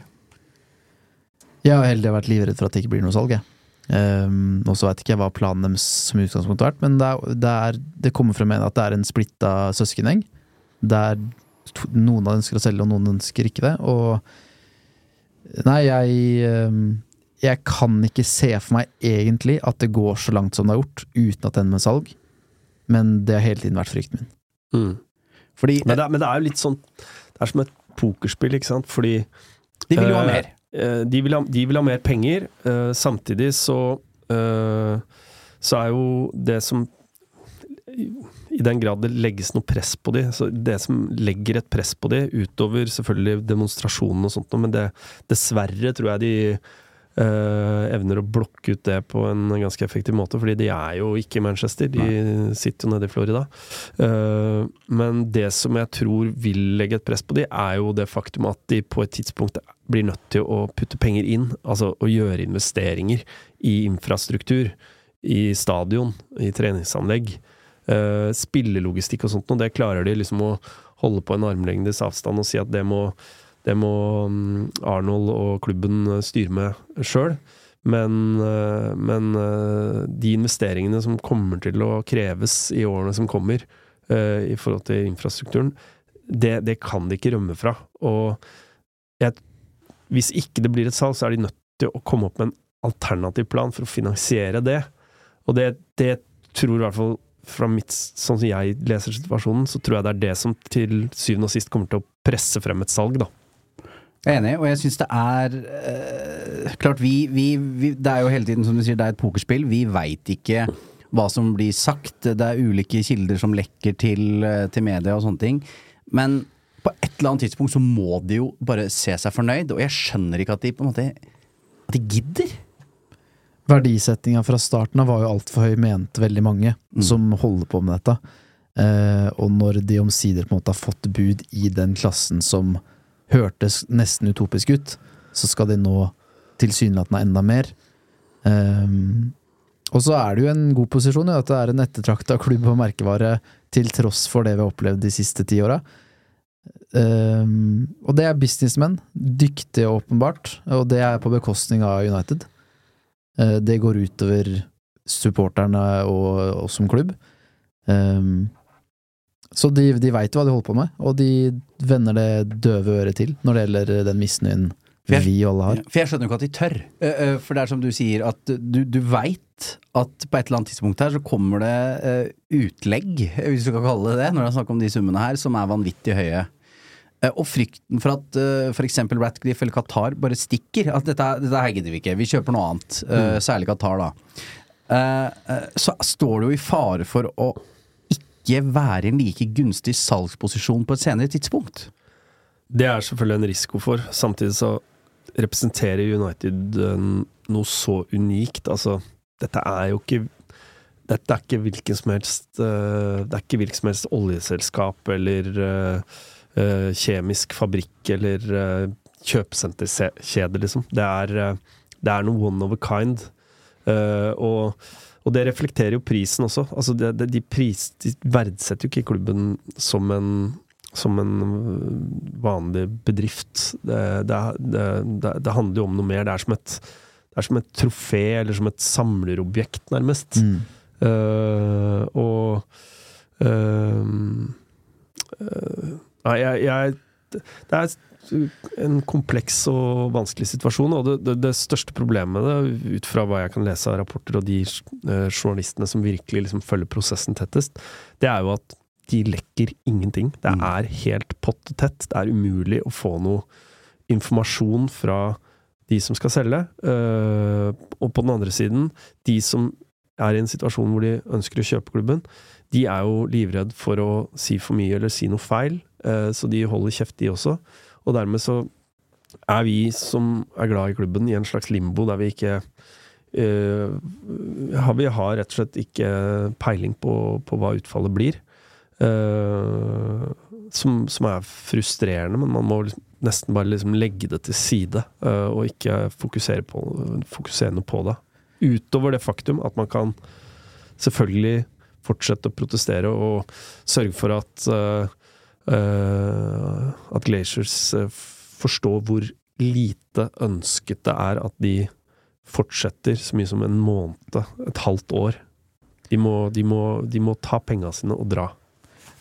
Jeg har heldig vært livredd for at det ikke blir noe salg. jeg. Um, og så veit ikke jeg hva planen deres som utgangspunkt har vært, men det, er, det, er, det kommer frem med at det er en splitta søskengjeng. Der noen ønsker å selge, og noen ønsker ikke det. Og Nei, jeg um, jeg kan ikke se for meg egentlig at det går så langt som det har gjort, uten at det ender med salg. Men det har hele tiden vært frykten min. Mm. Fordi Men, det, men det er jo litt sånn Det er som et pokerspill, ikke sant? Fordi de vil jo ha eh, mer. eh, de, vil ha, de vil ha mer penger. eh, samtidig så eh, Så er jo det som I den grad det legges noe press på de, så det som legger et press på de, utover selvfølgelig demonstrasjonene og sånt, noe, men det, dessverre tror jeg de eh, evner å blokke ut det på en ganske effektiv måte, fordi de er jo ikke i Manchester, de sitter jo nede i Florida. Uh, men det som jeg tror vil legge et press på de, er jo det faktum at de på et tidspunkt blir nødt til å putte penger inn, altså å gjøre investeringer i infrastruktur, i stadion, i treningsanlegg. Uh, spillelogistikk og sånt, og det klarer de liksom å holde på en armlengdes avstand og si at det må, det må mm, Arnold og klubben eh, styre med sjøl. Men, eh, men eh, de investeringene som kommer til å kreves i årene som kommer, eh, i forhold til infrastrukturen, det, det kan de ikke rømme fra. Og jeg, hvis ikke det blir et salg, så er de nødt til å komme opp med en alternativ plan for å finansiere det. Og det, det tror i hvert fall fra mitt, sånn som jeg leser situasjonen, så tror jeg det er det som til syvende og sist kommer til å presse frem et salg, da. Jeg er enig, og jeg syns det er øh, Klart, vi, vi, vi Det er jo hele tiden, som du sier, det er et pokerspill. Vi veit ikke hva som blir sagt. Det er ulike kilder som lekker til, eh, til media og sånne ting. Men på et eller annet tidspunkt så må de jo bare se seg fornøyd, og jeg skjønner ikke at de på en måte At de gidder. Verdisettinga fra starten av var jo altfor høy, mente veldig mange Mm. som holder på med dette. Eh, og når de omsider på en måte har fått bud i den klassen som hørtes nesten utopisk ut, så skal de nå tilsynelatende enda mer. Eh, og så er det jo en god posisjon i at det er en ettertrakta klubb og merkevare til tross for det vi har opplevd de siste ti åra. Um, og det er businessmenn. Dyktige, åpenbart. Og det er på bekostning av United. Eh, det går utover supporterne og oss som klubb. Ehm, så de, de veit hva de holder på med, og de vender det døve øret til når det gjelder den misnøyen jeg- vi alle har. For jeg skjønner jo ikke at de tør. Eh, eh, For det er som du sier, at du, du veit at på et eller annet tidspunkt her så kommer det utlegg, hvis du kan kalle det det, når det er snakk om de summene her, som er vanvittig høye. Eh, Og frykten for at uh, f.eks. Ratcliffe eller Qatar bare stikker. At dette, dette her gidder vi ikke, vi kjøper noe annet. Uh, Særlig Qatar, da. Uh, eh, så står det jo i fare for å ikke være i en like gunstig salgsposisjon på et senere tidspunkt. Det er selvfølgelig en risiko for. Samtidig så representerer United eh, noe så unikt. Altså, dette er jo ikke Dette er ikke hvilken som helst eh, Det er ikke hvilket som helst oljeselskap eller eh, eh, kjemisk fabrikk eller uh, kjøpesenterkjede, liksom. Det er, eh, det er noe one of a kind. Eh, og, og det reflekterer jo prisen også. Altså det, det, de, pris, de verdsetter jo ikke klubben som en som en vanlig bedrift. Det, er- handler jo om noe mer. Det er som et, er som et trofé, eller som et samlerobjekt, nærmest. Mm. Uh, og uh, eh, Nei, jeg, jeg Det er en kompleks og vanskelig situasjon, og det, det, det største problemet med det, ut fra hva jeg kan lese av rapporter og de eh, journalistene som virkelig liksom følger prosessen tettest, det er jo at de lekker ingenting. Det Mm. er helt pottetett. Det er umulig å få noe informasjon fra de som skal selge. Eh, og på den andre siden, de som er i en situasjon hvor de ønsker å kjøpe klubben, de er jo livredd for å si for mye eller si noe feil, så de holder kjeft, de også. Og dermed så er vi som er glad i klubben, i en slags limbo der vi ikke uh, Vi har rett og slett ikke peiling på, på hva utfallet blir. Uh, som, som er frustrerende, men man må nesten bare liksom legge det til side, Uh, og ikke fokusere, på, fokusere noe på det. Utover det faktum at man kan selvfølgelig fortsette å protestere og sørge for at eh, eh, at Glaciers eh, forstår hvor lite ønsket det er at de fortsetter så mye som en måned, et halvt år. De må, de må, de må ta penga sine og dra.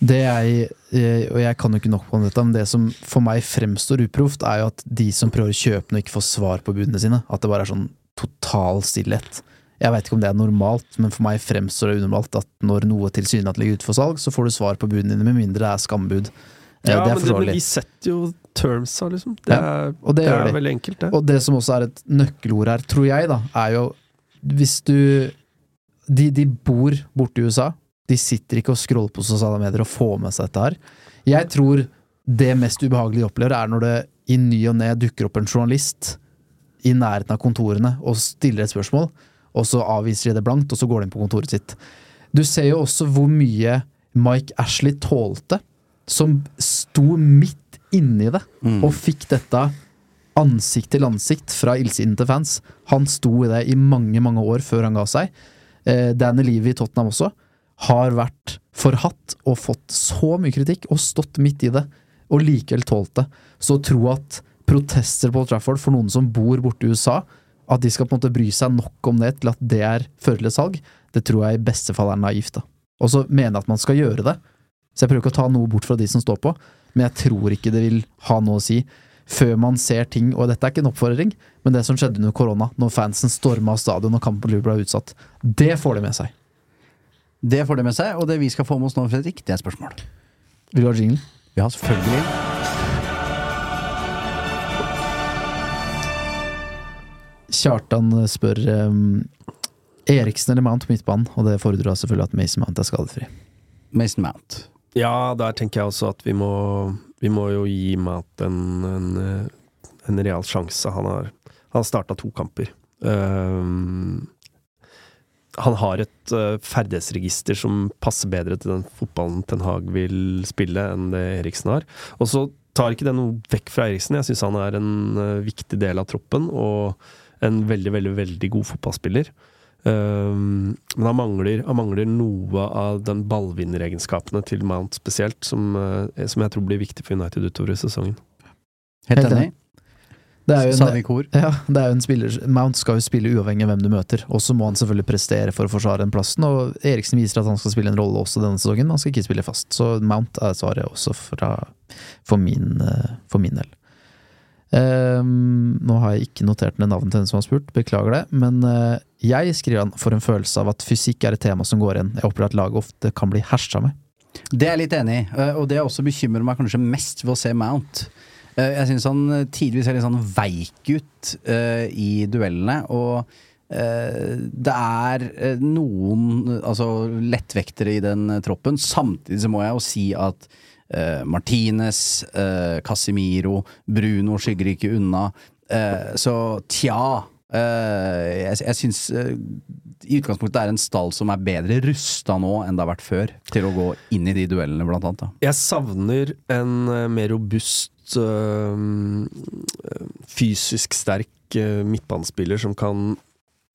Det jeg, eh, og jeg kan jo ikke nok på dette, men det som for meg fremstår uproft, er jo at de som prøver å kjøpe og ikke får svar på budene sine, at det bare er sånn total stillhet. Jeg veit ikke om det er normalt, men for meg fremstår det unormalt at når noe tilsynelatende ligger ute for salg, så får du svar på budene dine, med mindre det er skambud. Eh, Ja, det er det, men de setter jo termsa, liksom. Det Ja, er, og det det er veldig enkelt, det. Og det som også er et nøkkelord her, tror jeg, da, er jo Hvis du De, de bor borte i USA. De sitter ikke og scroller på sosiale medier og får med seg dette her. Jeg tror det mest ubehagelige de opplever, er når det i ny og ne dukker opp en journalist i nærheten av kontorene og stiller et spørsmål, og så avviser de det blankt, og så går de inn på kontoret sitt. Du ser jo også hvor mye Mike Ashley tålte, som sto midt inni det, og fikk dette ansikt til ansikt fra illsiden til fans. Han sto i det i mange, mange år før han ga seg. Eh, Danny Levy i Tottenham også har vært forhatt og fått så mye kritikk, og stått midt i det, og likevel tålt det. Så å tro at protester på Old Trafford for noen som bor borte i USA, at de skal på en måte bry seg nok om det til at det er fører til salg, det tror jeg i beste fall er naivt. da. Og så mener jeg at man skal gjøre det. Så jeg prøver ikke å ta noe bort fra de som står på, men jeg tror ikke det vil ha noe å si før man ser ting, og dette er ikke en oppfordring, men det som skjedde under korona, når fansen storma stadion og kampen på Liverpool ble utsatt, det får de med seg. Det får de med seg, og det vi skal få med oss nå, Fredrik, det er spørsmål. Vil du ha jingle? Ja, selvfølgelig. Kjartan spør um, Eriksen eller Mount på midtbanen, og det fordrer selvfølgelig at Mason Mount er skadefri. Mason Mount. Ja, der tenker jeg også at vi må, vi må jo gi Mount en, en, en real sjanse. Han har, han har starta to kamper. Um, han har et uh, ferdighetsregister som passer bedre til den fotballen Ten Hag vil spille, enn det Eriksen har. Og så tar ikke det noe vekk fra Eriksen. Jeg syns han er en uh, viktig del av troppen, og en veldig, veldig, veldig god fotballspiller. Um, men han mangler, han mangler noe av den ballvinneregenskapene til Mount spesielt, som, uh, som jeg tror blir viktig for United utover i sesongen. Helt enig. Det er jo Sa en, vi i kor. ja, det er jo en spiller Mount skal jo spille uavhengig av hvem du møter, og så må han selvfølgelig prestere for å forsvare den plassen, og Eriksen viser at han skal spille en rolle også denne sesongen, han skal ikke spille fast. Så Mount er svaret også fra, for, min, eh, for min del. Ehm, nå har jeg ikke notert ned navnet til den som har spurt, beklager det, men uh, jeg skriver han for en følelse av at fysikk er et tema som går igjen. Jeg opplever at laget ofte kan bli hersa med. Det er jeg litt enig i, eh, og det også bekymrer meg kanskje mest ved å se Mount. Eh, Jeg syns han tidvis ser litt sånn veik ut i duellene, og det er noen altså, lettvektere i den troppen. Samtidig så må jeg jo si at eh, Martinez, eh, Casimiro, Bruno skygger ikke unna. Eh, så tja. eh, jeg jeg syns eh, i utgangspunktet er en stall som er bedre rusta nå enn det har vært før, til å gå inn i de duellene, blant annet. Da. Jeg savner en mer robust, fysisk sterk midtbanespiller som kan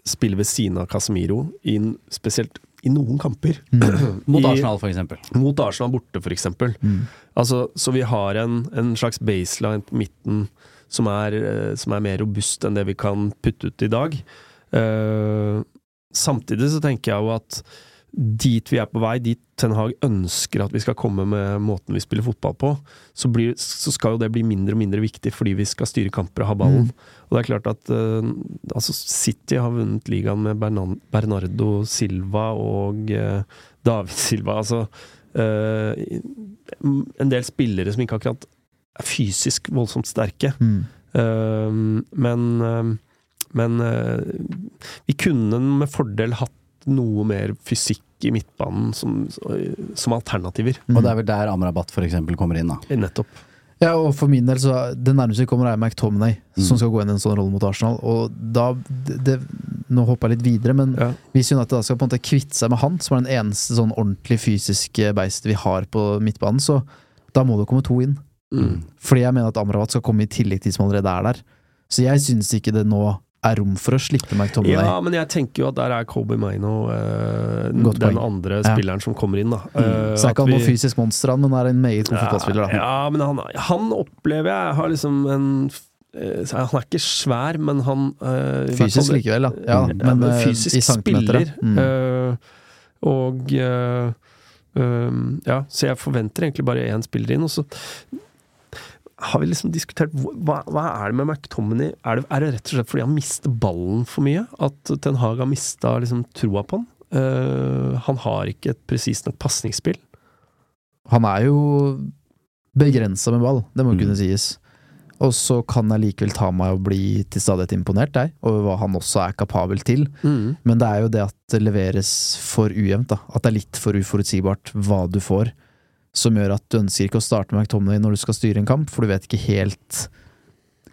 spille ved siden av Casemiro, inn, spesielt i noen kamper. Mot Arsenal, for eksempel. Mot Arsenal borte, for eksempel. Altså, så vi har en, en slags baseline på midten som er, eh, som er mer robust enn det vi kan putte ut i dag. Uh, samtidig så tenker jeg jo at dit vi er på vei, dit Ten Hag ønsker at vi skal komme med måten vi spiller fotball på, så, blir, så skal jo det bli mindre og mindre viktig fordi vi skal styre kamper og ha ballen. Og det er klart at uh, altså City har vunnet ligaen med Bernan Bernardo Silva og uh, David Silva. Altså uh, en del spillere som ikke akkurat er fysisk voldsomt sterke. Mm. Men men vi kunne med fordel hatt noe mer fysikk i midtbanen som, som alternativer. Og det er vel der Amrabat for eksempel kommer inn, da. Nettopp. Ja, og for min del, så det nærmeste vi kommer er McTominay, Mm. som skal gå inn i en sånn rolle mot Arsenal. Og da det, det, Nå hopper jeg litt videre, men Ja. hvis United da skal på en måte kvitte seg med han, som er den eneste sånn ordentlig fysiske beistet vi har på midtbanen, så da må det komme to inn. Mm. Fordi jeg mener at Amrabat skal komme i tillegg til de som allerede er der. Så jeg syns ikke det nå er rom for å slippe McTominay. Ja, men jeg tenker jo at der er Kobe Maino eh, den andre Ja. spilleren som kommer inn, da. Eh, så er ikke han vi- noe fysisk monster, han, men er en meget god fotballspiller. da. Ja, men han, han opplever jeg har liksom en eh, Han er ikke svær, men han øh, Fysisk fall- likevel, da. Ja, Ja, men, eh, fysisk spiller. Mm. Øh, og øh, Ja, så jeg forventer egentlig bare én spiller inn. Og så har vi liksom diskutert hva, hva er det med McTominay? Er det, er det rett og slett fordi han mister ballen for mye? At Ten Hag har mista liksom, troa på han? Uh, han har ikke et presist nok pasningsspill. Han er jo begrensa med ball, det må Mm. kunne sies. Og så kan jeg likevel ta meg og bli til stadighet imponert der, over hva han også er kapabel til. Men det er jo det at det leveres for ujevnt, da. At det er litt for uforutsigbart hva du får. Som gjør at du ønsker ikke å starte med McTominay når du skal styre en kamp, for du vet ikke helt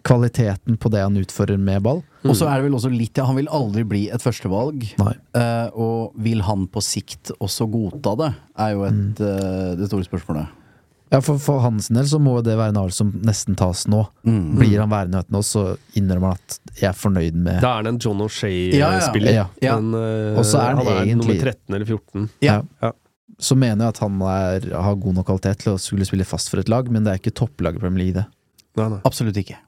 kvaliteten på det han utfører med ball. Og så er det vel også litt ja, Han vil aldri bli et førstevalg. Nei. Eh, og vil han på sikt også godta det, er jo et, eh, det store spørsmålet. Ja, for, for hans del så må det være en avgjørelse som nesten tas nå. Mm. Blir han værende ute nå, så innrømmer han at jeg er fornøyd med Da er det en John Ja, ja. O'Shay-spiller. Ja. Ja. ja. uh, Og så er han nummer egentlig- 13 eller 14. Ja. Så mener jeg at han er, har god nok kvalitet til å skulle spille fast for et lag, men det er ikke topplaget i Premier League, det. Nei, nei. Absolutt ikke.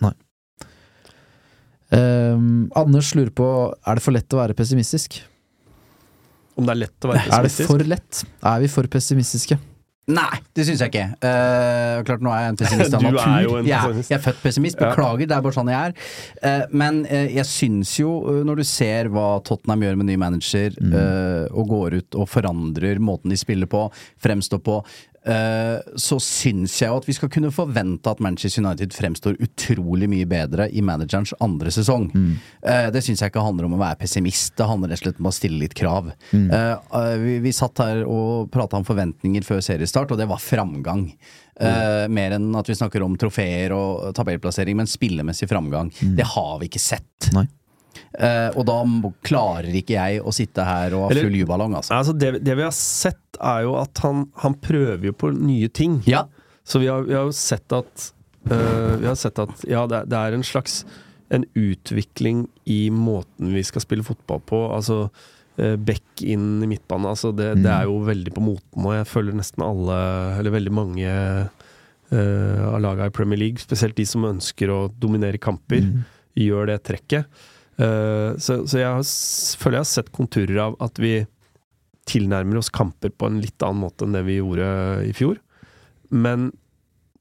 Ehm, Anders lurer på Er det for lett å være pessimistisk. Om det er lett å være pessimistisk? Er det for lett? Er vi for pessimistiske? Nei, det syns jeg ikke. Uh, klart Nå er jeg en pessimist av er natur. jeg, jeg er født pessimist. Ja. Beklager, det er bare sånn jeg er. Uh, men uh, jeg syns jo, når du ser hva Tottenham gjør med ny manager, eh, og går ut og forandrer måten de spiller på, fremstår på, så syns jeg jo at vi skal kunne forvente at Manchester United fremstår utrolig mye bedre i managerens andre sesong. Eh, det syns jeg ikke handler om å være pessimist, det handler rett og slett om å stille litt krav. Mm. eh, vi, vi satt her og prata om forventninger før seriestart, og det var framgang. Eh, mer enn at vi snakker om trofeer og tabellplassering, men spillemessig framgang. Det har vi ikke sett. Nei. Eh, og da klarer ikke jeg å sitte her og ha Eller- full juballong, altså. Altså, det, det vi har sett, er jo at han, han prøver jo på nye ting. Ja. Så vi har, vi har jo sett at uh, Vi har sett at ja, det, det er en slags En utvikling i måten vi skal spille fotball på. Altså øh, back inn i midtbanen. Altså det, det er jo veldig på moten og Jeg føler nesten alle, eller veldig mange av laga i Premier League, spesielt de som ønsker å dominere kamper, gjør det trekket. Eh, så, så jeg har, føler jeg har sett konturer av at vi tilnærmer oss kamper på en litt annen måte enn det vi gjorde i fjor. Men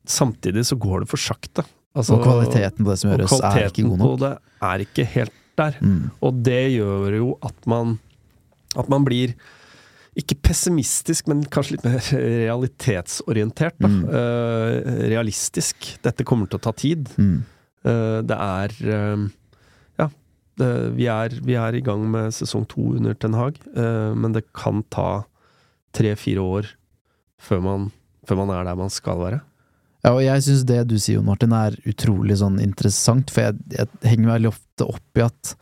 samtidig så går det for sakte. Altså, Og kvaliteten på det som gjøres, er ikke kvaliteten god på nok. det er ikke helt der. Mm. Og det gjør jo at man At man blir ikke pessimistisk, men kanskje litt mer realitetsorientert. Mm. Uh, realistisk. Dette kommer til å ta tid. Mm. Uh, det er det, vi, er, vi er i gang med sesong to under Ten Hag, eh, men det kan ta tre-fire år før man, før man er der man skal være. Ja, og jeg syns det du sier, Jon Martin, er utrolig sånn interessant, for jeg, jeg henger veldig ofte opp i at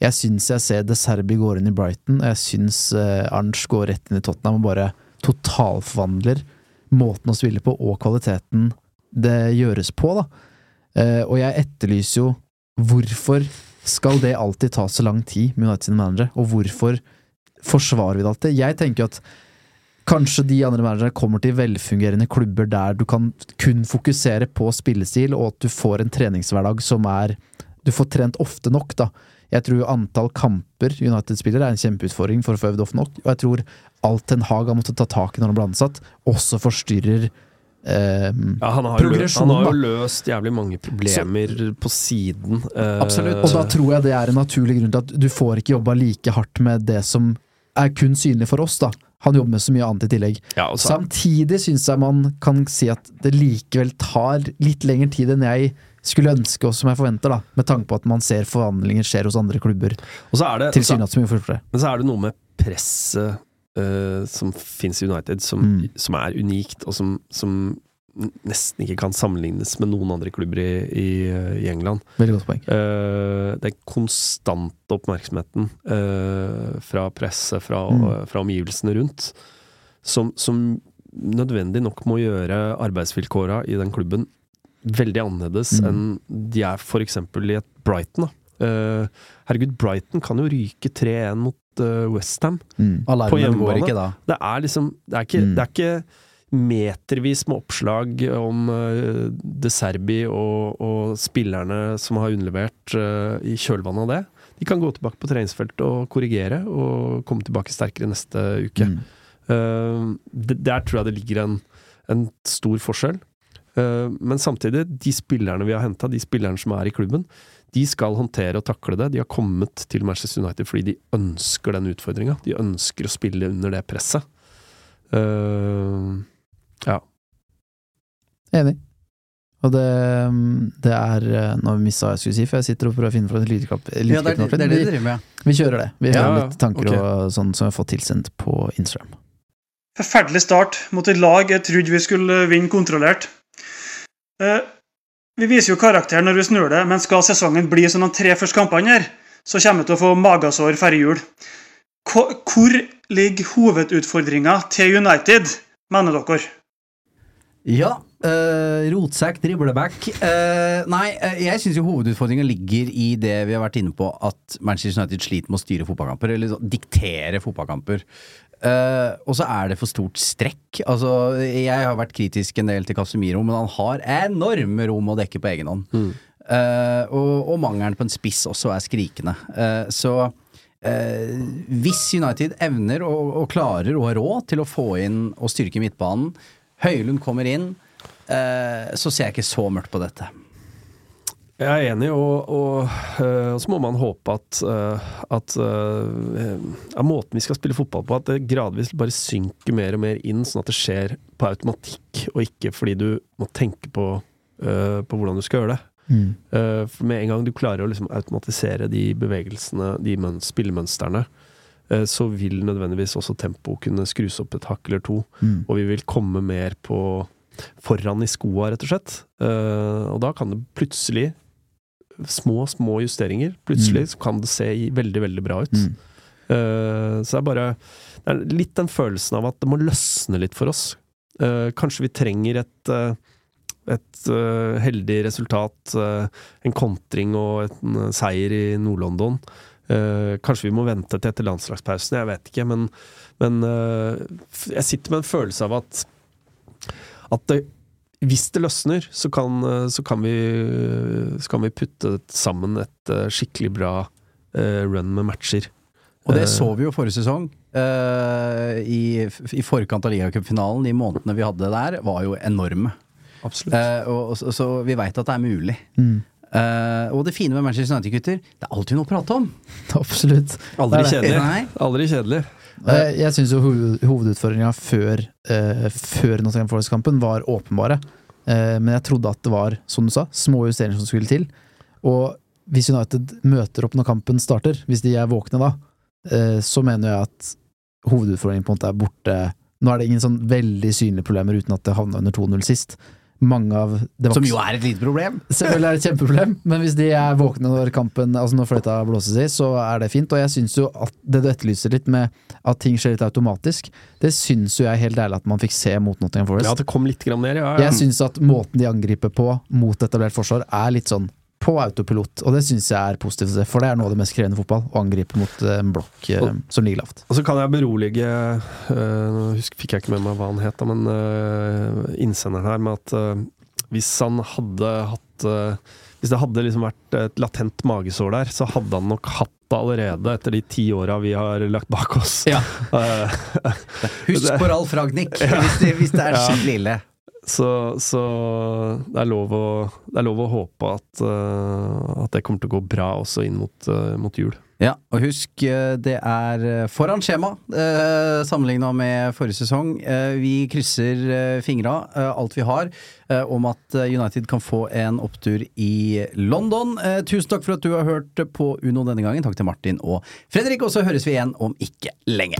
jeg syns jeg ser De Serbi går inn i Brighton, og jeg syns eh, går rett inn i Tottenham og bare totalforvandler måten å spille på, og kvaliteten det gjøres på, da. Eh, og jeg etterlyser jo hvorfor skal det alltid ta så lang tid med United sine managere, og hvorfor forsvarer vi det alltid? Jeg tenker at Kanskje de andre managerne kommer til velfungerende klubber der du kan kun fokusere på spillestil, og at du får en treningshverdag som er Du får trent ofte nok, da. Jeg tror antall kamper United spiller er en kjempeutfordring for å få øvd ofte nok, og jeg tror alt Ten Hag har måttet ta tak i når han ble ansatt, også forstyrrer eh, Ja, han har, løst, han har jo løst jævlig mange problemer på siden. eh, Absolutt. Og da tror jeg det er en naturlig grunn til at du får ikke jobba like hardt med det som er kun synlig for oss, da. Han jobber med så mye annet i tillegg. ja, så- Samtidig syns jeg man kan si at det likevel tar litt lengre tid enn jeg skulle ønske, og som jeg forventer, da, med tanke på at man ser forvandlinger skjer hos andre klubber. og så er det, så, så men så er det noe med presset eh, som fins i United, som, Mm. som er unikt, og som, som nesten ikke kan sammenlignes med noen andre klubber i, i, i England. Veldig godt poeng. Uh, den konstante oppmerksomheten uh, fra presse, fra, Mm. fra omgivelsene rundt, som, som nødvendig nok må gjøre arbeidsvilkåra i den klubben veldig annerledes Mm. enn de er f.eks. i et Brighton. Da. Uh, herregud, Brighton kan jo ryke 3-1 mot uh, Westham. Mm. På Alarmen hjemmebane. går ikke da. Det er liksom Det er ikke, Mm. det er ikke metervis med oppslag om uh, De Serbi og, og spillerne som har underlevert uh, i kjølvannet av det. De kan gå tilbake på treningsfeltet og korrigere, og komme tilbake sterkere neste uke. Mm. Uh, det- der tror jeg det ligger en, en stor forskjell. Eh, men samtidig, de spillerne vi har henta, de spillerne som er i klubben, de skal håndtere og takle det. De har kommet til Manchester United fordi de ønsker den utfordringa. De ønsker å spille under det presset. Uh, ja. Enig. Og det, det er eh, Nå mista jeg skulle si, for jeg sitter og prøver å finne fram lydklipp. Ja, det er det, er det vi, driver med. vi kjører det. Vi Ja, har ja, litt tanker okay. og sånn som vi har fått tilsendt på Instagram. Forferdelig start mot et lag jeg trodde vi skulle vinne kontrollert. Eh, vi viser jo karakter når vi snur det, men skal sesongen bli som de tre første kampene her, så kommer vi til å få magesår før jul. Hvor ligger hovedutfordringa til United, mener dere? Ja. Uh, rotsekk, dribleback. Eh, nei, eh, jeg syns hovedutfordringa ligger i det vi har vært inne på, at Manchester United sliter med å styre fotballkamper, eller sånn, diktere fotballkamper. Eh, og så er det for stort strekk. Altså, jeg har vært kritisk en del til Casemiro, men han har enorme rom å dekke på egen hånd. Eh, og, og mangelen på en spiss også er skrikende. Uh, så hvis United evner og, og klarer og har råd til å få inn og styrke midtbanen, Høylund kommer inn, så ser jeg ikke så mørkt på dette. Jeg er enig, og, og, og, så må man håpe at, at, at øh, måten vi skal spille fotball på, at det gradvis bare synker mer og mer inn, sånn at det skjer på automatikk, og ikke fordi du må tenke på, på hvordan du skal gjøre det. Mm. for med en gang du klarer å liksom automatisere de bevegelsene, de møn- spillemønstrene, eh, så vil nødvendigvis også tempoet kunne skrus opp et hakk eller to, Mm. og vi vil komme mer på foran i skoa, rett og slett. Eh, og da kan det plutselig Små, små justeringer. Plutselig så kan det se veldig, veldig bra ut. Mm. Uh, så det er bare Det er litt den følelsen av at det må løsne litt for oss. Uh, kanskje vi trenger et uh, et heldig resultat, en kontring og en seier i Nord-London. Kanskje vi må vente til etter landslagspausen, jeg vet ikke. Men, men jeg sitter med en følelse av at, at det, hvis det løsner, så kan, så kan, vi, så kan vi putte sammen et eh, skikkelig bra eh, run med matcher. Og det Eh, så vi jo forrige sesong. eh, i, I forkant av ligacupfinalen, de månedene vi hadde der, var jo enorme. Absolutt. Eh, og, så, så vi veit at det er mulig. Mm. Uh, og det fine med Manchester United-gutter, det er alltid noe å prate om. Absolutt. Aldri kjedelig. Aldri kjedelig. Jeg, jeg syns jo hoved, hovedutfordringa før, uh, før Nottingham Forest-kampen var åpenbare. Eh, men jeg trodde at det var, som du sa, små justeringer som skulle til. Og hvis United møter opp når kampen starter, hvis de er våkne da, eh, så mener jeg at hovedutfordringen på en måte er borte. Nå er det ingen sånn veldig synlige problemer uten at det havna under 2-0 sist. Mange av det Som jo er et lite problem. Selvfølgelig er det et kjempeproblem, men hvis de er våkne når kampen Altså når fløyta blåses i, så er det fint. Og jeg syns jo at det du etterlyser litt med at ting skjer litt automatisk, det syns jo jeg helt ærlig at man fikk se mot Nottingham Ja, Forest. Ja, det kom litt grann ned, ja. ja. Jeg syns at måten de angriper på mot etablert forsvar, er litt sånn på autopilot, og det syns jeg er positivt å se, for det er noe av det mest krevende i fotball, å angripe mot eh, en blokk eh, som ligger lavt. Og så kan jeg berolige øh, Nå husk, fikk jeg ikke med meg hva han het, da, men øh, innsenderen her med at øh, hvis han hadde hatt øh, Hvis det hadde liksom vært et latent magesår der, så hadde han nok hatt det allerede etter de ti åra vi har lagt bak oss. Ja. Eh, Husk på Ralf Ragnhild hvis, det- hvis det er Ja. skikkelig ille. Så, så det, er å, det er lov å håpe at, uh, at det kommer til å gå bra også inn mot, uh, mot jul. Ja, og husk, eh, det er foran skjema eh, sammenligna med forrige sesong. Eh, vi krysser eh, fingra, eh, alt vi har, om at United kan få en opptur i London. Tusen takk for at du har hørt på Uno denne gangen. Takk til Martin og Fredrik, og så høres vi igjen om ikke lenge.